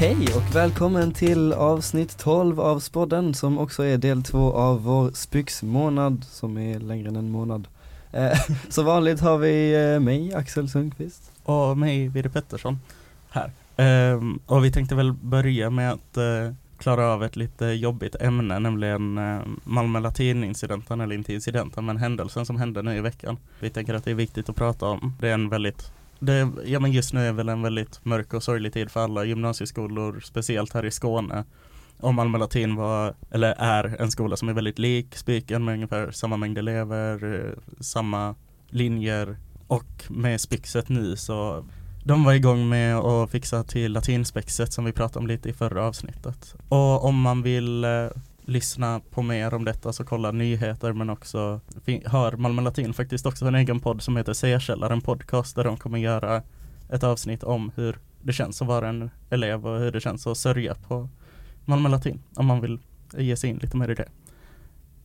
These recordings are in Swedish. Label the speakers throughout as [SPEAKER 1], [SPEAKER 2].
[SPEAKER 1] Hej och välkommen till avsnitt 12 av Spodden som också är del två av vår Spyxmånad, som är längre än en månad. Eh, så vanligt har vi eh, mig, Axel Sundqvist.
[SPEAKER 2] Och mig, Vide Pettersson, här. Eh, och vi tänkte väl börja med att eh, klara av ett lite jobbigt ämne, nämligen eh, Malmö Latin-incidenten, eller inte incidenten, men händelsen som hände nu i veckan. Vi tänker att det är viktigt att prata om. Det är en väldigt det, ja men just nu är väl en väldigt mörk och sorglig tid för alla gymnasieskolor, speciellt här i Skåne. Om Malmö Latin var, eller är en skola som är väldigt lik Spiken med ungefär samma mängd elever, eh, samma linjer och med Spixet nu så de var igång med att fixa till latinspexet som vi pratade om lite i förra avsnittet. Och om man vill eh, lyssna på mer om detta så kolla nyheter men också har Malmö Latin faktiskt också en egen podd som heter C-källaren podcast där de kommer göra ett avsnitt om hur det känns att vara en elev och hur det känns att sörja på Malmö Latin om man vill ge sig in lite mer i det.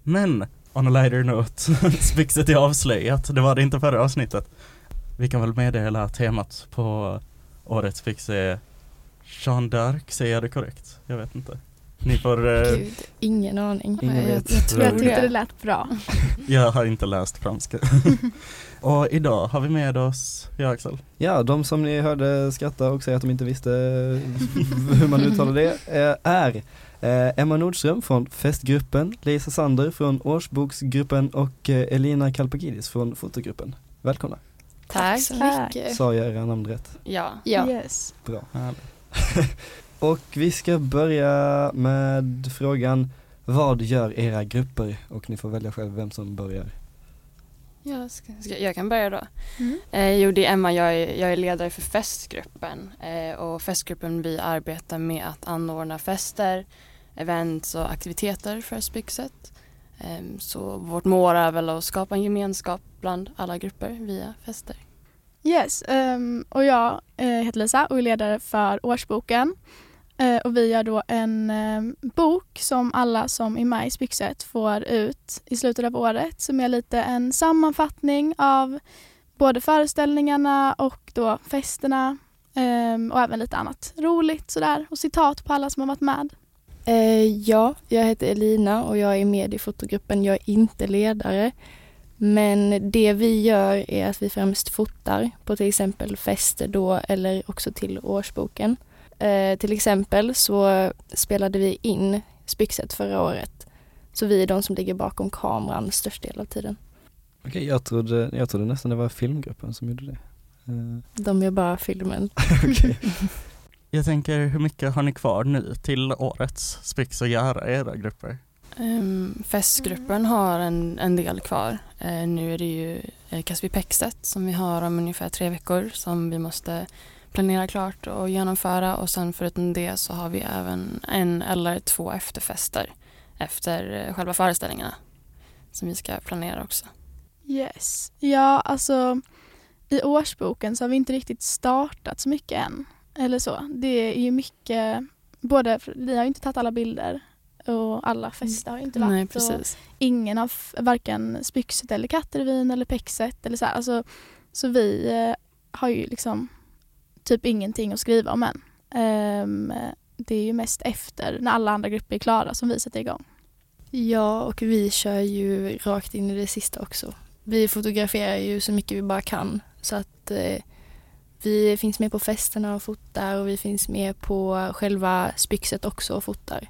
[SPEAKER 2] Men on a lighter note, spixet är avslöjat, det var det inte förra avsnittet. Vi kan väl meddela temat på årets Spix är Jean d'Arc, säger jag det korrekt? Jag vet inte. Ni får...
[SPEAKER 3] Eh... Gud, ingen aning.
[SPEAKER 1] Ingen
[SPEAKER 3] jag, jag, tror
[SPEAKER 4] jag tyckte det lät bra.
[SPEAKER 2] jag har inte läst franska. och idag har vi med oss, ja Axel.
[SPEAKER 1] Ja, de som ni hörde skratta och säga att de inte visste hur man uttalar det eh, är eh, Emma Nordström från Festgruppen, Lisa Sander från Årsboksgruppen och eh, Elina Kalpagidis från Fotogruppen. Välkomna!
[SPEAKER 3] Tack så mycket.
[SPEAKER 1] Sa jag era namn rätt?
[SPEAKER 3] Ja. ja.
[SPEAKER 4] Yes.
[SPEAKER 1] Bra. och vi ska börja med frågan Vad gör era grupper? Och ni får välja själv vem som börjar.
[SPEAKER 3] Jag, ska, ska, jag kan börja då.
[SPEAKER 4] Mm.
[SPEAKER 3] Eh, jo, det är Emma. Jag är, jag är ledare för festgruppen. Eh, och festgruppen vi arbetar med att anordna fester, events och aktiviteter för Spyxet. Eh, så vårt mål är väl att skapa en gemenskap bland alla grupper via fester.
[SPEAKER 4] Yes, um, och jag uh, heter Lisa och är ledare för Årsboken. Eh, och vi gör då en eh, bok som alla som är med i Spyxet får ut i slutet av året som är lite en sammanfattning av både föreställningarna och då festerna ehm, och även lite annat roligt sådär och citat på alla som har varit med.
[SPEAKER 5] Eh, ja, jag heter Elina och jag är med i fotogruppen. Jag är inte ledare. Men det vi gör är att vi främst fotar på till exempel fester då eller också till årsboken. Eh, till exempel så spelade vi in Spyxet förra året. Så vi är de som ligger bakom kameran störst del av tiden.
[SPEAKER 1] Okej, jag trodde, jag trodde nästan det var filmgruppen som gjorde det.
[SPEAKER 5] Uh. De gör bara filmen.
[SPEAKER 1] okay.
[SPEAKER 2] Jag tänker, hur mycket har ni kvar nu till årets Spix att göra era grupper?
[SPEAKER 3] Um, festgruppen har en, en del kvar. Uh, nu är det ju uh, Kasvipexet som vi har om ungefär tre veckor som vi måste planera klart och genomföra och sen förutom det så har vi även en eller två efterfester efter uh, själva föreställningarna som vi ska planera också.
[SPEAKER 4] Yes, ja alltså i årsboken så har vi inte riktigt startat så mycket än. Eller så. Det är ju mycket, både, vi har ju inte tagit alla bilder och alla fester har inte varit.
[SPEAKER 3] Nej, precis.
[SPEAKER 4] ingen av varken Spyxet eller Kattervin eller Pexet eller så här. Alltså, så vi eh, har ju liksom typ ingenting att skriva om än. Um, det är ju mest efter när alla andra grupper är klara som vi sätter igång.
[SPEAKER 5] Ja, och vi kör ju rakt in i det sista också. Vi fotograferar ju så mycket vi bara kan så att eh, vi finns med på festerna och fotar och vi finns med på själva Spyxet också och fotar.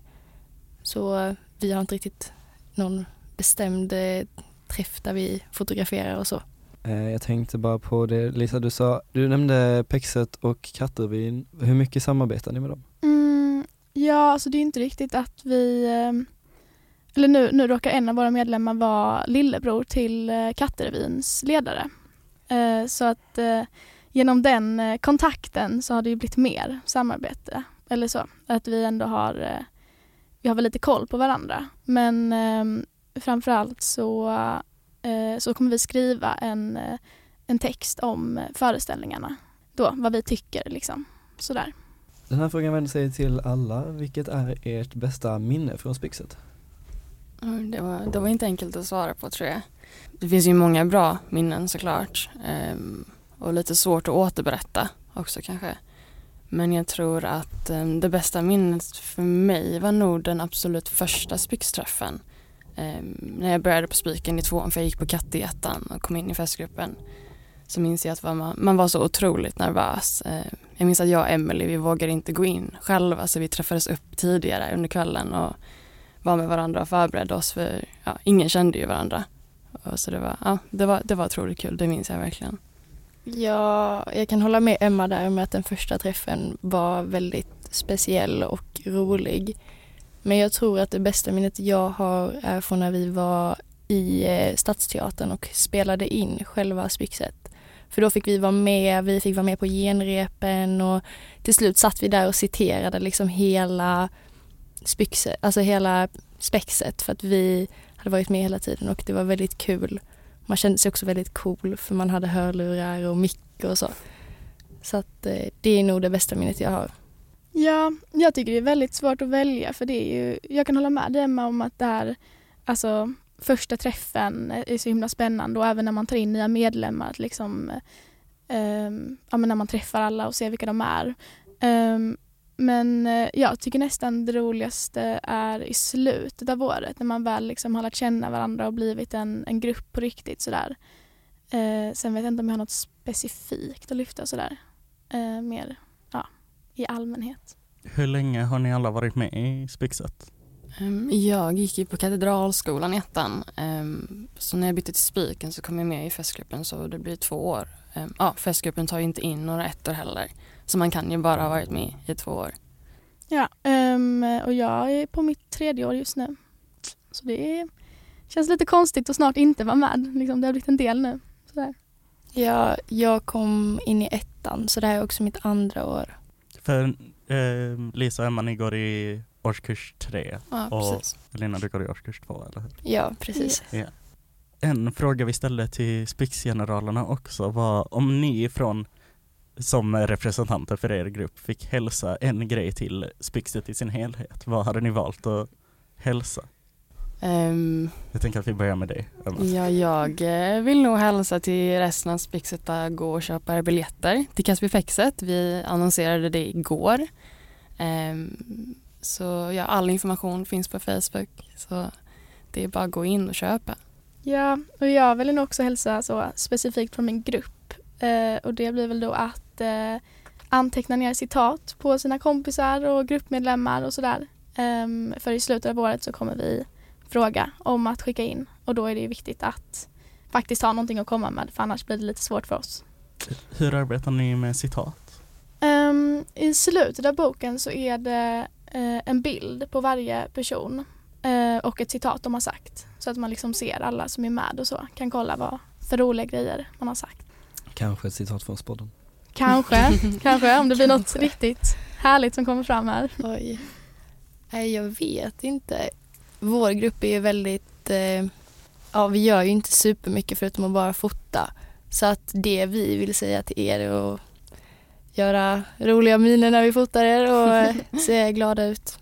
[SPEAKER 5] Så eh, vi har inte riktigt någon bestämd eh, träff där vi fotograferar och så.
[SPEAKER 1] Eh, jag tänkte bara på det Lisa, du sa, du nämnde Pexet och Kattervin. Hur mycket samarbetar ni med dem?
[SPEAKER 4] Mm, ja, alltså det är inte riktigt att vi ehm, eller nu, nu råkar en av våra medlemmar vara lillebror till eh, Kattervins ledare. Eh, så att genom den kontakten så har det ju blivit mer samarbete. Eller så, att vi ändå har vi har väl lite koll på varandra. Men ehm, framförallt så, så kommer vi skriva en, eh, en text om föreställningarna. Då, vad vi tycker liksom. Sådär.
[SPEAKER 1] Den här frågan vänder sig till alla. Vilket är ert bästa minne från Spyxet?
[SPEAKER 3] Det var, det var inte enkelt att svara på tror jag. Det finns ju många bra minnen såklart. Ehm, och lite svårt att återberätta också kanske. Men jag tror att eh, det bästa minnet för mig var nog den absolut första spyxträffen. Ehm, när jag började på Spiken i tvåan för jag gick på katte i ettan och kom in i festgruppen så minns jag att man, man var så otroligt nervös. Ehm, jag minns att jag och Emelie, vi vågade inte gå in själva så vi träffades upp tidigare under kvällen och var med varandra och förberedde oss för ja, ingen kände ju varandra. Och så det var, ja, det var, det var otroligt kul, det minns jag verkligen.
[SPEAKER 5] Ja, jag kan hålla med Emma där med att den första träffen var väldigt speciell och rolig. Men jag tror att det bästa minnet jag har är från när vi var i eh, Stadsteatern och spelade in själva Spyxet. För då fick vi vara med, vi fick vara med på genrepen och till slut satt vi där och citerade liksom hela Spyxet, alltså hela spexet för att vi hade varit med hela tiden och det var väldigt kul. Man kände sig också väldigt cool för man hade hörlurar och mick och så. Så att eh, det är nog det bästa minnet jag har.
[SPEAKER 4] Ja, jag tycker det är väldigt svårt att välja för det är ju, jag kan hålla med dig Emma om att det här, alltså första träffen är så himla spännande och även när man tar in nya medlemmar, att liksom, eh, ja, men när man träffar alla och ser vilka de är. Eh, men eh, jag tycker nästan det roligaste är i slutet av året när man väl liksom har lärt känna varandra och blivit en, en grupp på riktigt sådär. Eh, sen vet jag inte om jag har något specifikt att lyfta sådär. Eh, mer i allmänhet.
[SPEAKER 2] Hur länge har ni alla varit med i Spixet?
[SPEAKER 3] Um, jag gick ju på Katedralskolan i ettan. Um, så när jag bytte till Spiken så kom jag med i festgruppen så det blir två år. Um, ja, festgruppen tar ju inte in några ettor heller. Så man kan ju bara ha varit med i två år.
[SPEAKER 4] Ja, ehm, och jag är på mitt tredje år just nu. Så det känns lite konstigt att snart inte vara med. Liksom, det har blivit en del nu. Sådär.
[SPEAKER 5] Ja, jag kom in i ettan så det här är också mitt andra år.
[SPEAKER 2] För eh, Lisa och Emma, ni går i årskurs tre
[SPEAKER 3] Ja,
[SPEAKER 2] och
[SPEAKER 3] precis.
[SPEAKER 2] Elina, du går i årskurs två, eller hur?
[SPEAKER 5] Ja, precis.
[SPEAKER 2] Ja. En fråga vi ställde till Spix-generalerna också var om ni från som representanter för er grupp fick hälsa en grej till Spixet i sin helhet. Vad hade ni valt att hälsa?
[SPEAKER 3] Ehm,
[SPEAKER 2] Jag tänker att vi börjar med dig, Emma.
[SPEAKER 3] ja, jag eh, vill nog hälsa till resten av Spixet att gå och köpa biljetter till Caspi Pexet. Vi annonserade det igår. Ehm, så ja, all information finns på Facebook. Så det är bara att gå in och köpa.
[SPEAKER 4] Ja, och jag vill nog också hälsa så specifikt från min grupp. Eh, och det blir väl då att eh, anteckna ner citat på sina kompisar och gruppmedlemmar och sådär. Ehm, för i slutet av året så kommer vi fråga om att skicka in och då är det ju viktigt att faktiskt ha någonting att komma med för annars blir det lite svårt för oss.
[SPEAKER 2] Hur arbetar ni med citat?
[SPEAKER 4] Ehm, I slutet av boken så är det eh, en bild på varje person eh, och ett citat de har sagt. Så att man liksom ser alla som är med och så kan kolla vad för roliga grejer man har sagt.
[SPEAKER 1] Kanske ett citat från Spodden.
[SPEAKER 4] Kanske, kanske om det blir något riktigt härligt som kommer fram här.
[SPEAKER 5] Oj. Nej, jag vet inte. Vår grupp är ju väldigt, eh, ja vi gör ju inte supermycket förutom att bara fota. Så att det vi vill säga till er är att göra roliga miner när vi fotar er och eh, se glada ut.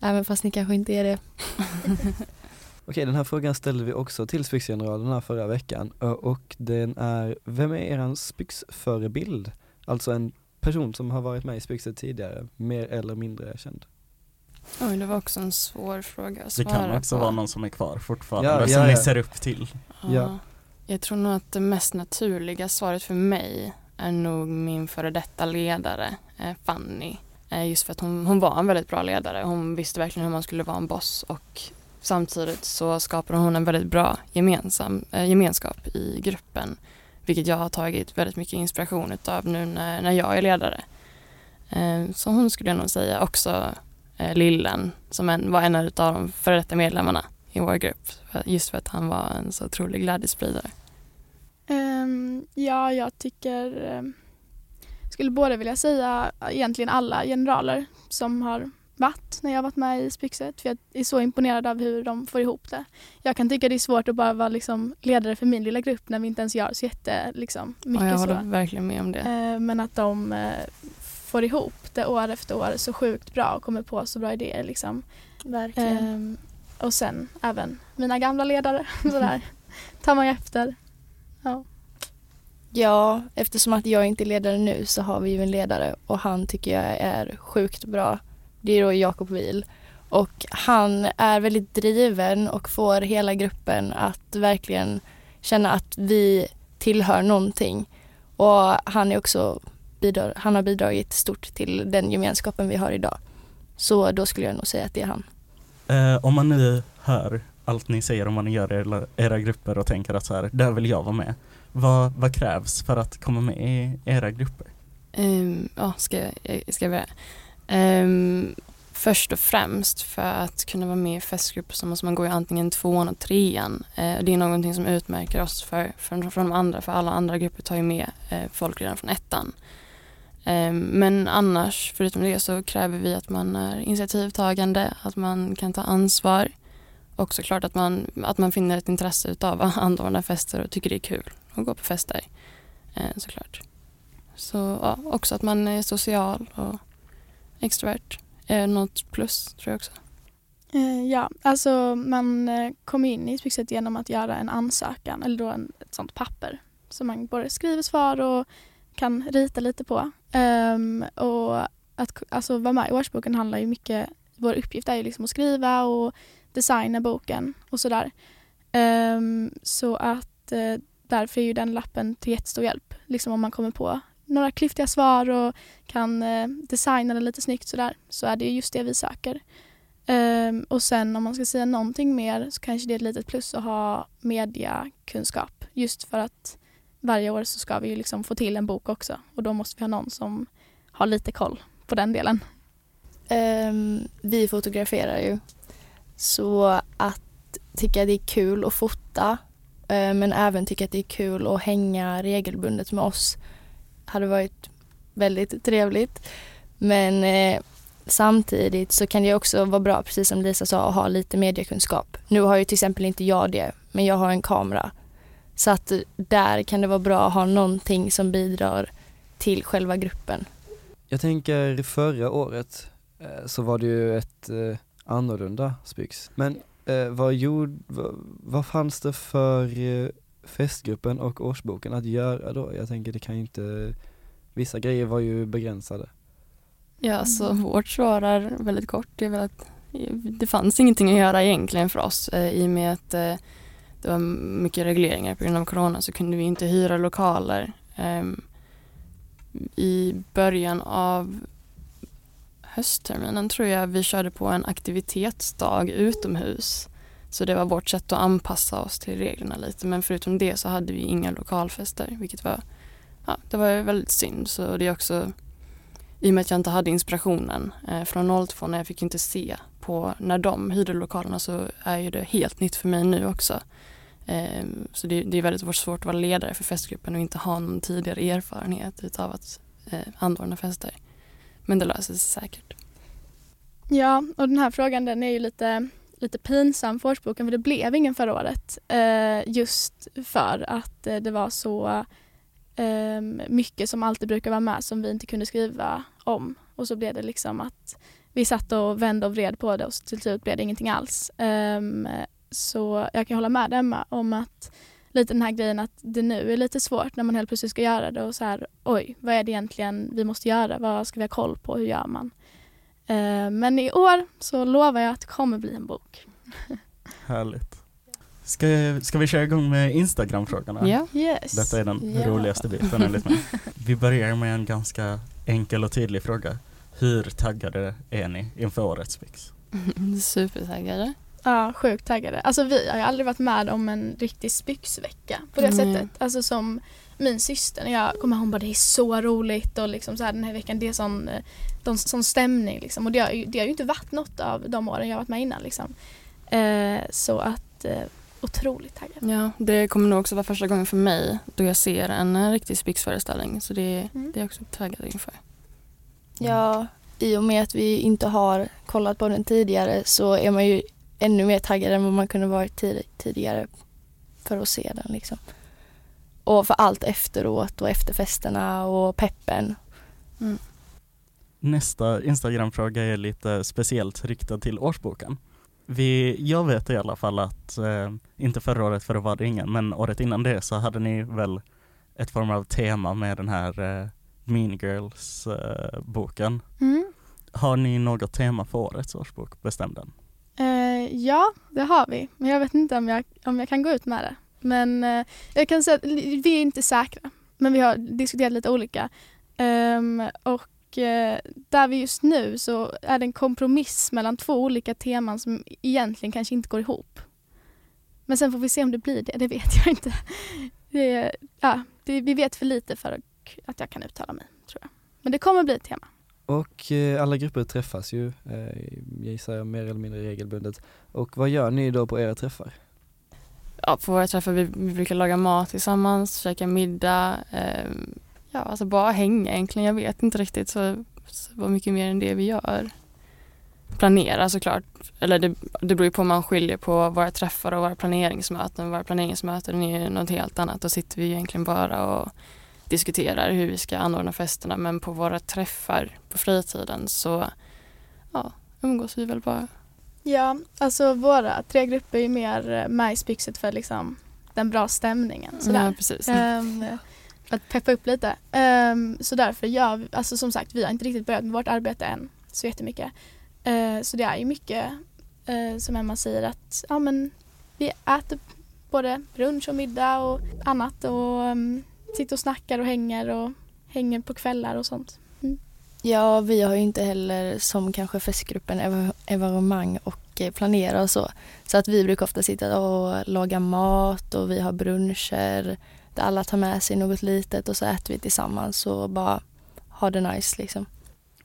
[SPEAKER 5] Även fast ni kanske inte är det.
[SPEAKER 1] Okej, den här frågan ställde vi också till Spyxgeneralerna förra veckan och den är, vem är eran Spyx-förebild? Alltså en person som har varit med i Spyxet tidigare, mer eller mindre känd.
[SPEAKER 3] Oj, det var också en svår fråga att
[SPEAKER 2] Det
[SPEAKER 3] svara
[SPEAKER 2] kan också
[SPEAKER 3] på.
[SPEAKER 2] vara någon som är kvar fortfarande,
[SPEAKER 1] Ja,
[SPEAKER 2] som
[SPEAKER 1] ja,
[SPEAKER 2] ni
[SPEAKER 1] ja.
[SPEAKER 2] ser upp till.
[SPEAKER 3] Ja.
[SPEAKER 1] Ja.
[SPEAKER 3] Jag tror nog att det mest naturliga svaret för mig är nog min före detta ledare, eh, Fanny. Eh, just för att hon, hon var en väldigt bra ledare. Hon visste verkligen hur man skulle vara en boss och samtidigt så skapade hon en väldigt bra gemensam, eh, gemenskap i gruppen. Vilket jag har tagit väldigt mycket inspiration av nu när, när jag är ledare. Så hon skulle jag nog säga också eh, Lillen som en, var en av de före detta medlemmarna i vår grupp. Just för att han var en så otrolig glädjespridare.
[SPEAKER 4] Ehm, ja, jag tycker, um, skulle både vilja säga egentligen alla generaler som har varit när jag varit med i Spyxet. För jag är så imponerad av hur de får ihop det. Jag kan tycka det är svårt att bara vara liksom ledare för min lilla grupp när vi inte ens gör så jätte, liksom, mycket
[SPEAKER 3] jag
[SPEAKER 4] så.
[SPEAKER 3] håller verkligen med om det.
[SPEAKER 4] Eh, Men att de eh, får ihop det år efter år så sjukt bra och kommer på så bra idéer. Liksom.
[SPEAKER 5] Verkligen.
[SPEAKER 4] Ehm, och sen även mina gamla ledare. Sådär. Tar man ju efter. Ja.
[SPEAKER 5] Ja, eftersom att jag inte är ledare nu så har vi ju en ledare och han tycker jag är sjukt bra. Det är då Jakob Wil. Och han är väldigt driven och får hela gruppen att verkligen känna att vi tillhör någonting. Och han är också bidrar, han har bidragit stort till den gemenskapen vi har idag. Så då skulle jag nog säga att det är han.
[SPEAKER 2] Eh, om man nu hör allt ni säger om vad ni gör i era, era grupper och tänker att så här, där vill jag vara med. Vad, vad krävs för att komma med i era grupper?
[SPEAKER 3] Um, ja, ska jag, ska jag börja? Um, först och främst för att kunna vara med i festgrupper så måste man gå i antingen tvåan och trean. Uh, det är någonting som utmärker oss för, för, för de andra, för alla andra grupper tar ju med uh, folk redan från ettan. Ehm, men annars, förutom det, så kräver vi att man är initiativtagande, att man kan ta ansvar och såklart att man, att man finner ett intresse utav att anordna fester och tycker det är kul att gå på fester. Eh, såklart. Så ja, också att man är social och extrovert är något plus tror jag också.
[SPEAKER 4] Eh, ja, alltså man eh, kommer in i Spixet genom att göra en ansökan eller då en, ett sånt papper som man både skriver svar och kan rita lite på. Um, och att alltså, vara med i årsboken handlar ju mycket, vår uppgift är ju liksom att skriva och designa boken och sådär. Um, så att uh, därför är ju den lappen till jättestor hjälp, liksom om man kommer på några klyftiga svar och kan uh, designa den lite snyggt sådär så är det just det vi söker. Um, och sen om man ska säga någonting mer så kanske det är ett litet plus att ha mediakunskap just för att varje år så ska vi ju liksom få till en bok också och då måste vi ha någon som har lite koll på den delen.
[SPEAKER 5] Um, vi fotograferar ju så att tycka det är kul att fota uh, men även tycka att det är kul att hänga regelbundet med oss hade varit väldigt trevligt. Men eh, samtidigt så kan det också vara bra, precis som Lisa sa, att ha lite mediekunskap. Nu har ju till exempel inte jag det, men jag har en kamera. Så att där kan det vara bra att ha någonting som bidrar till själva gruppen.
[SPEAKER 1] Jag tänker förra året eh, så var det ju ett eh, annorlunda Spyx. Men eh, vad, gjorde, vad, vad fanns det för festgruppen och årsboken att göra då? Jag tänker det kan ju inte, vissa grejer var ju begränsade.
[SPEAKER 3] Ja, så mm. vårt svar är väldigt kort. Det är väl att det fanns ingenting att göra egentligen för oss i och med att det var mycket regleringar på grund av corona så kunde vi inte hyra lokaler. Ehm, I början av höstterminen tror jag vi körde på en aktivitetsdag utomhus så det var vårt sätt att anpassa oss till reglerna lite. Men förutom det så hade vi inga lokalfester, vilket var, ja, det var väldigt synd. Så det är också, i och med att jag inte hade inspirationen eh, från 02 när jag fick inte se på när de hyrde lokalerna så är ju det helt nytt för mig nu också. Eh, så det, det, är väldigt svårt att vara ledare för festgruppen och inte ha någon tidigare erfarenhet utav att eh, anordna fester. Men det löser sig säkert.
[SPEAKER 4] Ja, och den här frågan den är ju lite lite pinsam för årsboken för det blev ingen förra året. Eh, just för att eh, det var så eh, mycket som alltid brukar vara med som vi inte kunde skriva om. Och så blev det liksom att vi satt och vände och vred på det och till slut blev det ingenting alls. Ehm, så jag kan hålla med Emma om att lite den här grejen att det nu är lite svårt när man helt plötsligt ska göra det och så här oj, vad är det egentligen vi måste göra? Vad ska vi ha koll på? Hur gör man? Eh, men i år så lovar jag att det kommer bli en bok.
[SPEAKER 2] Härligt. Ska, ska vi köra igång med Instagram-frågorna?
[SPEAKER 3] Ja.
[SPEAKER 4] Yes.
[SPEAKER 2] Detta är den
[SPEAKER 4] ja.
[SPEAKER 2] roligaste biten enligt mig. Vi börjar med en ganska enkel och tydlig fråga. Hur taggade är ni inför årets Fix?
[SPEAKER 3] Supertaggade.
[SPEAKER 4] Ja, sjukt taggade. Alltså vi har ju aldrig varit med om en riktig spyxvecka på det mm. sättet. Alltså som min syster när jag kommer hon bara det är så roligt och liksom så här den här veckan det är sån, de, sån stämning liksom. Och det har, det har ju inte varit något av de åren jag varit med innan liksom. Eh, så att eh, otroligt taggad.
[SPEAKER 3] Ja, det kommer nog också vara första gången för mig då jag ser en riktig spyxföreställning så det, mm. det är jag också taggad inför.
[SPEAKER 5] Ja, i och med att vi inte har kollat på den tidigare så är man ju ännu mer taggad än vad man kunde varit tid tidigare för att se den liksom. Och för allt efteråt och efterfesterna och peppen. Mm.
[SPEAKER 2] Nästa Instagram-fråga är lite speciellt riktad till årsboken. Vi, jag vet i alla fall att, eh, inte förra året för då var det ingen, men året innan det så hade ni väl ett form av tema med den här eh, Mean Girls eh.
[SPEAKER 4] Mm.
[SPEAKER 2] Har ni något tema för årets årsbok? Bestäm den.
[SPEAKER 4] Eh, ja, det har vi. Men jag vet inte om jag, om jag kan gå ut med det. Men eh, jag kan säga att vi är inte säkra. Men vi har diskuterat lite olika. Um, och eh, där vi just nu så är det en kompromiss mellan två olika teman som egentligen kanske inte går ihop. Men sen får vi se om det blir det, det vet jag inte. Det, ja, det, vi vet för lite för att jag kan uttala mig, tror jag. Men det kommer bli ett tema.
[SPEAKER 1] Och eh, alla grupper träffas ju, eh, gissar jag, mer eller mindre regelbundet. Och vad gör ni då på era träffar?
[SPEAKER 3] Ja, på våra träffar vi, vi brukar laga mat tillsammans, käka middag. Eh, ja, alltså bara hänga egentligen. Jag vet inte riktigt så, så vad mycket mer än det vi gör. Planera såklart. Eller det, det beror ju på om man skiljer på våra träffar och våra planeringsmöten. Våra planeringsmöten är ju något helt annat. Då sitter vi egentligen bara och diskuterar hur vi ska anordna festerna. Men på våra träffar på fritiden så ja, umgås vi väl bara.
[SPEAKER 4] Ja, alltså våra tre grupper är mer eh, med i Spyxet för liksom den bra stämningen. Sådär.
[SPEAKER 3] Ja, precis.
[SPEAKER 4] Ehm, för att peppa upp lite. Um, så därför gör vi, alltså som sagt vi har inte riktigt börjat med vårt arbete än så jättemycket. Uh, så det är ju mycket uh, som Emma säger att ja, men vi äter både brunch och middag och annat och um, sitter och snackar och hänger och hänger på kvällar och sånt. Mm.
[SPEAKER 5] Ja, vi har ju inte heller som kanske festgruppen ev- evenemang och eh, planera och så. Så att vi brukar ofta sitta och laga mat och vi har bruncher där alla tar med sig något litet och så äter vi tillsammans och bara har det nice liksom.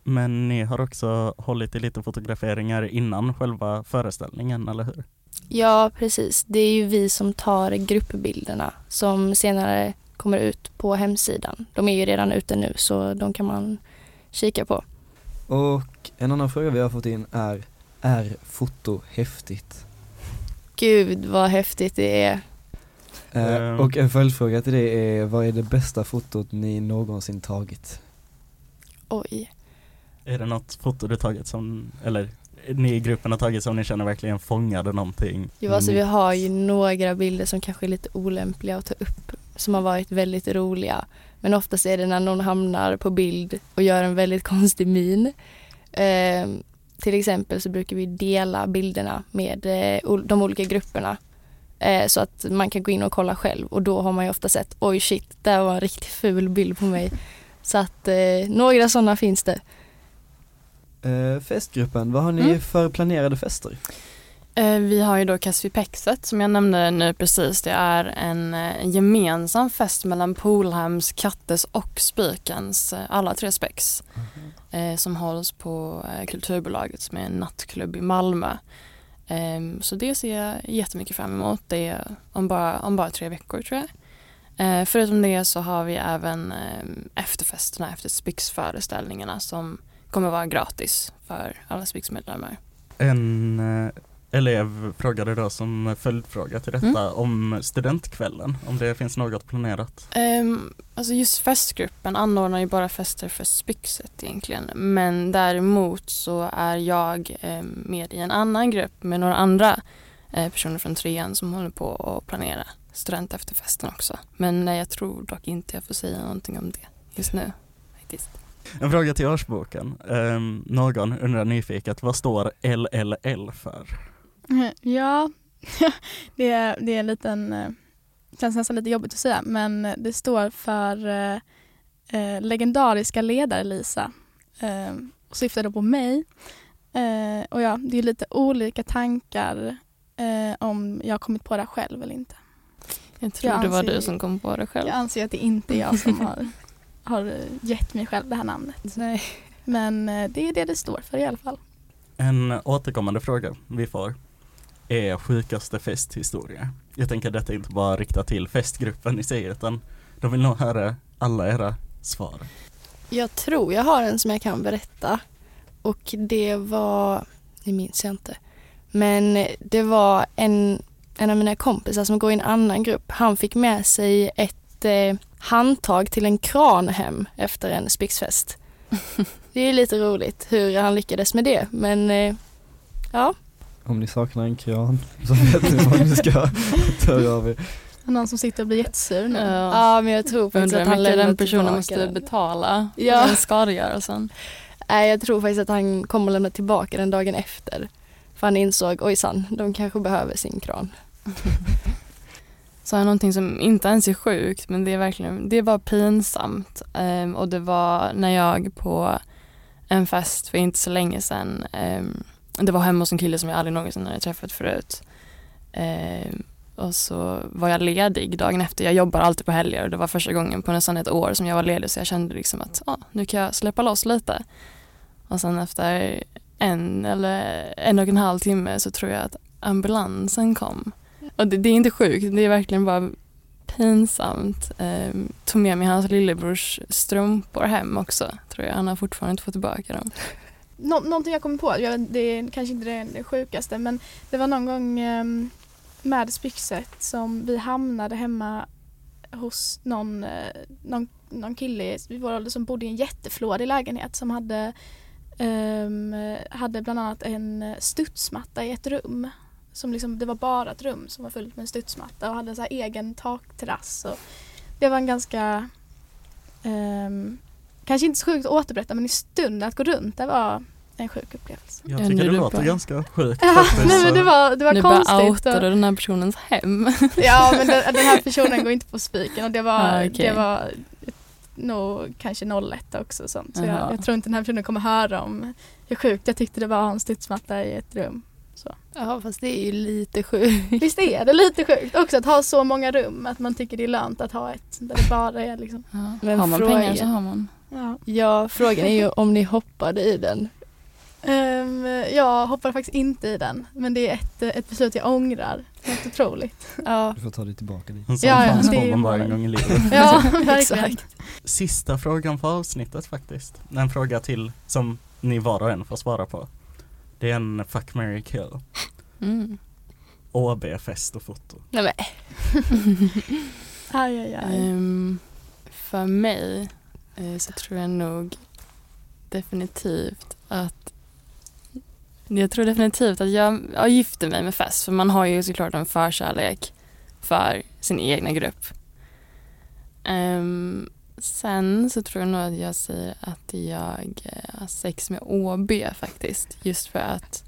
[SPEAKER 2] Men ni har också hållit i lite fotograferingar innan själva föreställningen, eller hur?
[SPEAKER 5] Ja, precis. Det är ju vi som tar gruppbilderna som senare kommer ut på hemsidan. De är ju redan ute nu så de kan man kika på.
[SPEAKER 1] Och en annan fråga vi har fått in är, är foto häftigt?
[SPEAKER 5] Gud vad häftigt det är.
[SPEAKER 1] Eh,
[SPEAKER 2] Ehm.
[SPEAKER 1] och en följdfråga till det är, vad är det bästa fotot ni någonsin tagit?
[SPEAKER 5] Oj.
[SPEAKER 2] Är det något foto du tagit som, eller ni i gruppen har tagit som ni känner verkligen fångade någonting?
[SPEAKER 5] Jo, alltså vi har ju några bilder som kanske är lite olämpliga att ta upp som har varit väldigt roliga. Men oftast är det när någon hamnar på bild och gör en väldigt konstig min. Ehm, till exempel så brukar vi dela bilderna med eh, de olika grupperna eh, så att man kan gå in och kolla själv och då har man ju ofta sett oj shit, där var en riktigt ful bild på mig. Så att eh, några sådana finns det.
[SPEAKER 1] Eh, festgruppen, vad har ni
[SPEAKER 3] Mm.
[SPEAKER 1] för planerade fester?
[SPEAKER 3] Eh, Vi har ju då Kasvipexet som jag nämnde nu precis. Det är en eh, gemensam fest mellan Polhems, Kattes och Spikens, eh, alla tre spex. eh, som hålls på Kulturbolaget som är en nattklubb i Malmö. Ehm, så det ser jag jättemycket fram emot. Det är om bara, om bara tre veckor tror jag. Förutom det så har vi även efterfesterna efter Spix-föreställningarna som kommer vara gratis för alla Spix-medlemmar.
[SPEAKER 2] En elev frågade då som följdfråga till detta
[SPEAKER 3] Mm.
[SPEAKER 2] om studentkvällen, om det finns något planerat.
[SPEAKER 3] Um, alltså just festgruppen anordnar ju bara fester för Spyxet egentligen. Men däremot så är jag eh, med i en annan grupp med några andra eh, personer från trean som håller på att planera student efter festen också. Men eh, jag tror dock inte jag får säga någonting om det just nu. Faktiskt.
[SPEAKER 2] En fråga till årsboken. Um, någon undrar nyfiket, vad står LLL för?
[SPEAKER 4] Ja, det är, det är en liten, eh, känns nästan lite jobbigt att säga, men det står för eh, eh, legendariska ledare Lisa. Eh, och syftar då på mig. Eh, och ja, det är lite olika tankar eh, om jag har kommit på det själv eller inte.
[SPEAKER 3] Jag tror
[SPEAKER 4] Jag
[SPEAKER 3] det var
[SPEAKER 4] anser-
[SPEAKER 3] du som kom på det själv.
[SPEAKER 4] Jag anser att det inte är jag som har, har gett mig själv det här namnet.
[SPEAKER 5] Nej.
[SPEAKER 4] Men eh, det är det det står för i alla fall.
[SPEAKER 2] En återkommande fråga vi får är sjukaste festhistoria. Jag tänker detta inte bara riktat till festgruppen i sig utan de vill nog höra alla era svar.
[SPEAKER 5] Jag tror jag har en som jag kan berätta. Och det var, det minns jag inte. Men det var en, en av mina kompisar som går i en annan grupp. Han fick med sig ett eh, handtag till en kran hem efter en spixfest. Det är lite roligt hur han lyckades med det. Men eh, ja,
[SPEAKER 1] Om ni saknar en kran så vet ni vad ni ska ta av er.
[SPEAKER 4] Någon som sitter och blir jättesur nu.
[SPEAKER 3] Ja.
[SPEAKER 5] Ja men jag tror faktiskt
[SPEAKER 3] Undrar
[SPEAKER 5] att han lämnar
[SPEAKER 3] den personen
[SPEAKER 5] tillbaka
[SPEAKER 3] måste betala
[SPEAKER 5] Ja.
[SPEAKER 3] den skadegörelsen.
[SPEAKER 5] Nej jag tror faktiskt att han kommer att lämna tillbaka den dagen efter. För han insåg, ojsan, de kanske behöver sin kran.
[SPEAKER 3] Så har jag någonting som inte ens är sjukt men det är verkligen, det var pinsamt. Ehm, och det var när jag på en fest för inte så länge sedan, ehm, det var hemma hos en kille som jag aldrig någonsin hade träffat förut. Eh, och så var jag ledig dagen efter, jag jobbar alltid på helger och det var första gången på nästan ett år som jag var ledig så jag kände liksom att ah, nu kan jag släppa loss lite. Och sen efter en eller en och en halv timme så tror jag att ambulansen kom. Och det, det är inte sjukt, det är verkligen bara pinsamt. Eh, tog med mig hans lillebrors strumpor hem också, tror jag. Han har fortfarande inte fått tillbaka dem.
[SPEAKER 4] Nå- någonting jag kommer på, jag, vet- det är kanske inte det, det sjukaste men det var någon gång ehm, um, med Spyxet som vi hamnade hemma hos någon, eh, någon, någon kille i vår ålder som bodde i en jätteflådig lägenhet som hade, um, hade bland annat en studsmatta i ett rum. Som liksom, det var bara ett rum som var fullt med en studsmatta och hade så här egen takterrass. Och det var en ganska um, kanske inte så sjukt att återberätta men i stunden att gå runt där var en sjuk upplevelse.
[SPEAKER 2] Jag
[SPEAKER 3] Ja,
[SPEAKER 2] tycker
[SPEAKER 3] nu
[SPEAKER 2] det låter
[SPEAKER 3] bara-
[SPEAKER 2] ganska sjukt
[SPEAKER 4] Ja,
[SPEAKER 2] faktiskt.
[SPEAKER 4] nej men det var, det var
[SPEAKER 3] nu bara
[SPEAKER 4] konstigt.
[SPEAKER 3] outar
[SPEAKER 4] och-
[SPEAKER 3] du den här personens hem.
[SPEAKER 4] Ja men den, den här personen går inte på spiken och det var,
[SPEAKER 3] Ah, okej.
[SPEAKER 4] det var nog kanske 01 också och sånt. Så jag, jag tror inte den här personen kommer höra om hur sjukt jag tyckte det var att ha en studsmatta i ett rum.
[SPEAKER 5] Ja fast det är ju lite sjukt.
[SPEAKER 4] Visst är det lite sjukt också att ha så många rum att man tycker det är lönt att ha ett där det bara är liksom.
[SPEAKER 5] Men
[SPEAKER 3] har man pengar så har man.
[SPEAKER 4] Ja.
[SPEAKER 5] Ja frågan är ju om ni hoppade i den.
[SPEAKER 4] Ehm, jag hoppar faktiskt inte i den men det är ett, ett beslut jag ångrar. Helt otroligt.
[SPEAKER 5] Ja.
[SPEAKER 1] Du får ta dig tillbaka dit.
[SPEAKER 2] En sån
[SPEAKER 4] Ja,
[SPEAKER 2] chans
[SPEAKER 4] det
[SPEAKER 2] får man bara en gång i livet.
[SPEAKER 4] Ja verkligen.
[SPEAKER 5] Exakt.
[SPEAKER 2] Sista frågan för avsnittet faktiskt. En fråga till som ni var och en får svara på. Det är en fuck, marry, kill.
[SPEAKER 3] Mm.
[SPEAKER 2] OB, fest och foto.
[SPEAKER 5] Nej men
[SPEAKER 4] Aj, aj, aj.
[SPEAKER 3] Ehm, för mig så tror jag nog definitivt att jag tror definitivt att jag, jag gifter mig med fest för man har ju såklart en förkärlek för sin egna grupp. Ehm, sen så tror jag nog att jag säger att jag eh, har sex med OB faktiskt just för att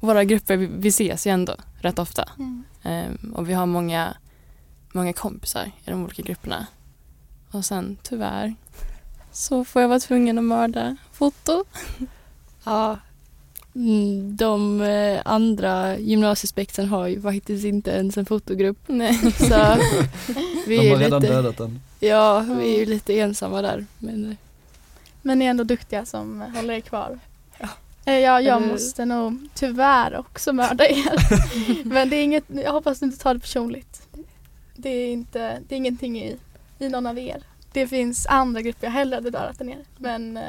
[SPEAKER 3] våra grupper, vi, ses ju ändå rätt ofta.
[SPEAKER 4] Mm.
[SPEAKER 3] Ehm, och vi har många, många kompisar i de olika grupperna. Och sen tyvärr så får jag vara tvungen att mörda foto.
[SPEAKER 5] ja. Mm, De eh, andra gymnasiespexen har ju faktiskt inte ens en fotogrupp.
[SPEAKER 3] Nej.
[SPEAKER 5] Så vi
[SPEAKER 1] De
[SPEAKER 5] är
[SPEAKER 1] har redan
[SPEAKER 5] lite,
[SPEAKER 1] dödat den.
[SPEAKER 5] ja, vi är ju lite ensamma där. Men eh,
[SPEAKER 4] Men ni är ändå duktiga som håller er kvar.
[SPEAKER 5] Ja.
[SPEAKER 4] Eh, Ja, jag
[SPEAKER 5] Eller-
[SPEAKER 4] måste nog tyvärr också mörda er. Men det är inget, jag hoppas du inte tar det personligt. Det är, inte, det är ingenting i, i någon av er. Det finns andra grupper jag hellre hade dödat än er. Men eh,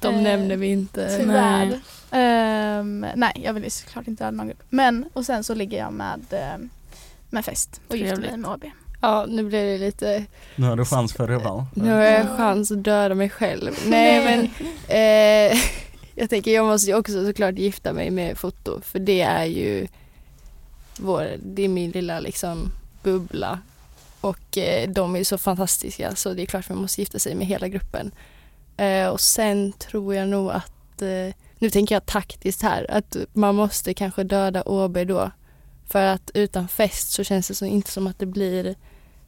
[SPEAKER 5] de
[SPEAKER 4] Eh,
[SPEAKER 5] nämner vi inte.
[SPEAKER 4] tyvärr. Ehm, nej, jag vill ju såklart inte döda någon grupp. Men, och sen så ligger jag med, ehm, med fest och gifter mig med AB.
[SPEAKER 5] Ja, nu blir det lite,
[SPEAKER 2] Nu har du chans för revansch.
[SPEAKER 5] nu har jag chans att döda mig själv. Nej men eh, jag tänker jag måste ju också såklart gifta mig med foto för det är ju vår, det är min lilla liksom bubbla och eh, de är så fantastiska så det är klart man måste gifta sig med hela gruppen. Eh, och sen tror jag nog att, eh, nu tänker jag taktiskt här, att man måste kanske döda OB då. För att utan fest så känns det så inte som att det blir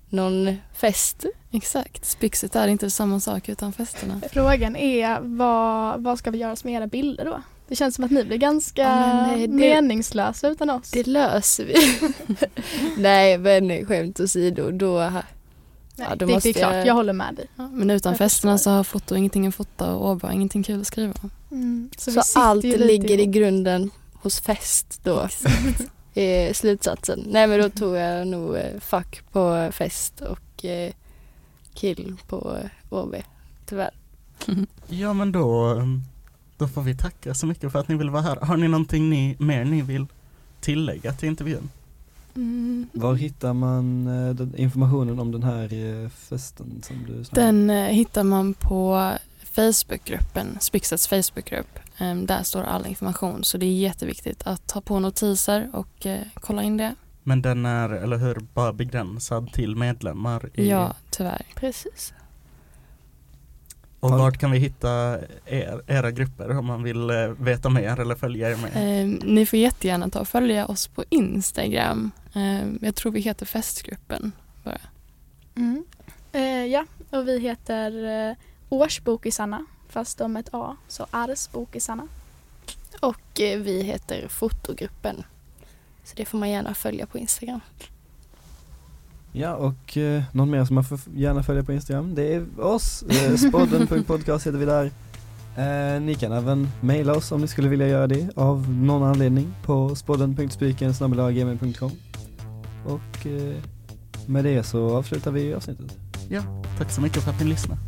[SPEAKER 5] någon fest.
[SPEAKER 3] Exakt, spyxet är inte samma sak utan festerna.
[SPEAKER 4] Frågan är vad, vad ska vi göra med era bilder då? Det känns som att ni blir ganska
[SPEAKER 5] Ja, men, eh, det-
[SPEAKER 4] meningslösa utan oss.
[SPEAKER 5] Det löser vi. Nej men skämt åsido, då
[SPEAKER 4] Nej,
[SPEAKER 5] ja, då
[SPEAKER 4] det, det är
[SPEAKER 5] måste
[SPEAKER 4] klart,
[SPEAKER 5] jag-
[SPEAKER 4] jag håller med dig.
[SPEAKER 3] Ja, men utan
[SPEAKER 4] Jag
[SPEAKER 3] festerna
[SPEAKER 4] förstår.
[SPEAKER 3] så har foto ingenting att fota och Åbo ingenting kul att skriva.
[SPEAKER 4] Mm.
[SPEAKER 5] så,
[SPEAKER 4] sitter
[SPEAKER 5] allt ligger i grunden hos fest då. är slutsatsen. Nej men då tog jag nog eh, fuck på fest och eh, kill på eh, OB. Tyvärr.
[SPEAKER 2] Ja men då, um, då får vi tacka så mycket för att ni vill vara här. Har ni någonting ni, mer ni vill tillägga till intervjun?
[SPEAKER 4] Mm.
[SPEAKER 1] Var hittar man eh, den, informationen om den här eh, festen som du om?
[SPEAKER 3] Den eh, hittar man på Facebookgruppen, Spyxets Facebookgrupp. Ehm, där står all information så det är jätteviktigt att ta på notiser och eh, kolla in det.
[SPEAKER 2] Men den är, eller hur, bara begränsad till medlemmar? I,
[SPEAKER 3] Ja, tyvärr.
[SPEAKER 5] Precis.
[SPEAKER 2] Och vart kan vi hitta er, era grupper om man vill eh, veta mer eller följa er med?
[SPEAKER 3] Eh, ni får jättegärna ta och följa oss på Instagram. Eh, jag tror vi heter Festgruppen.
[SPEAKER 4] Mm. Eh, ja, och vi heter eh, Årsbokisarna fast om ett A, så Arsbokisarna.
[SPEAKER 5] Och eh, vi heter Fotogruppen. Så det får man gärna följa på Instagram.
[SPEAKER 1] Ja och eh, någon mer som man får gärna följa på Instagram, det är oss, eh, spodden.podcast heter vi där. Eh, ni kan även mejla oss om ni skulle vilja göra det av någon anledning på spodden.spiken.gmail.com Och eh, med det så avslutar vi avsnittet.
[SPEAKER 2] Ja, Tack så mycket för att ni lyssnade.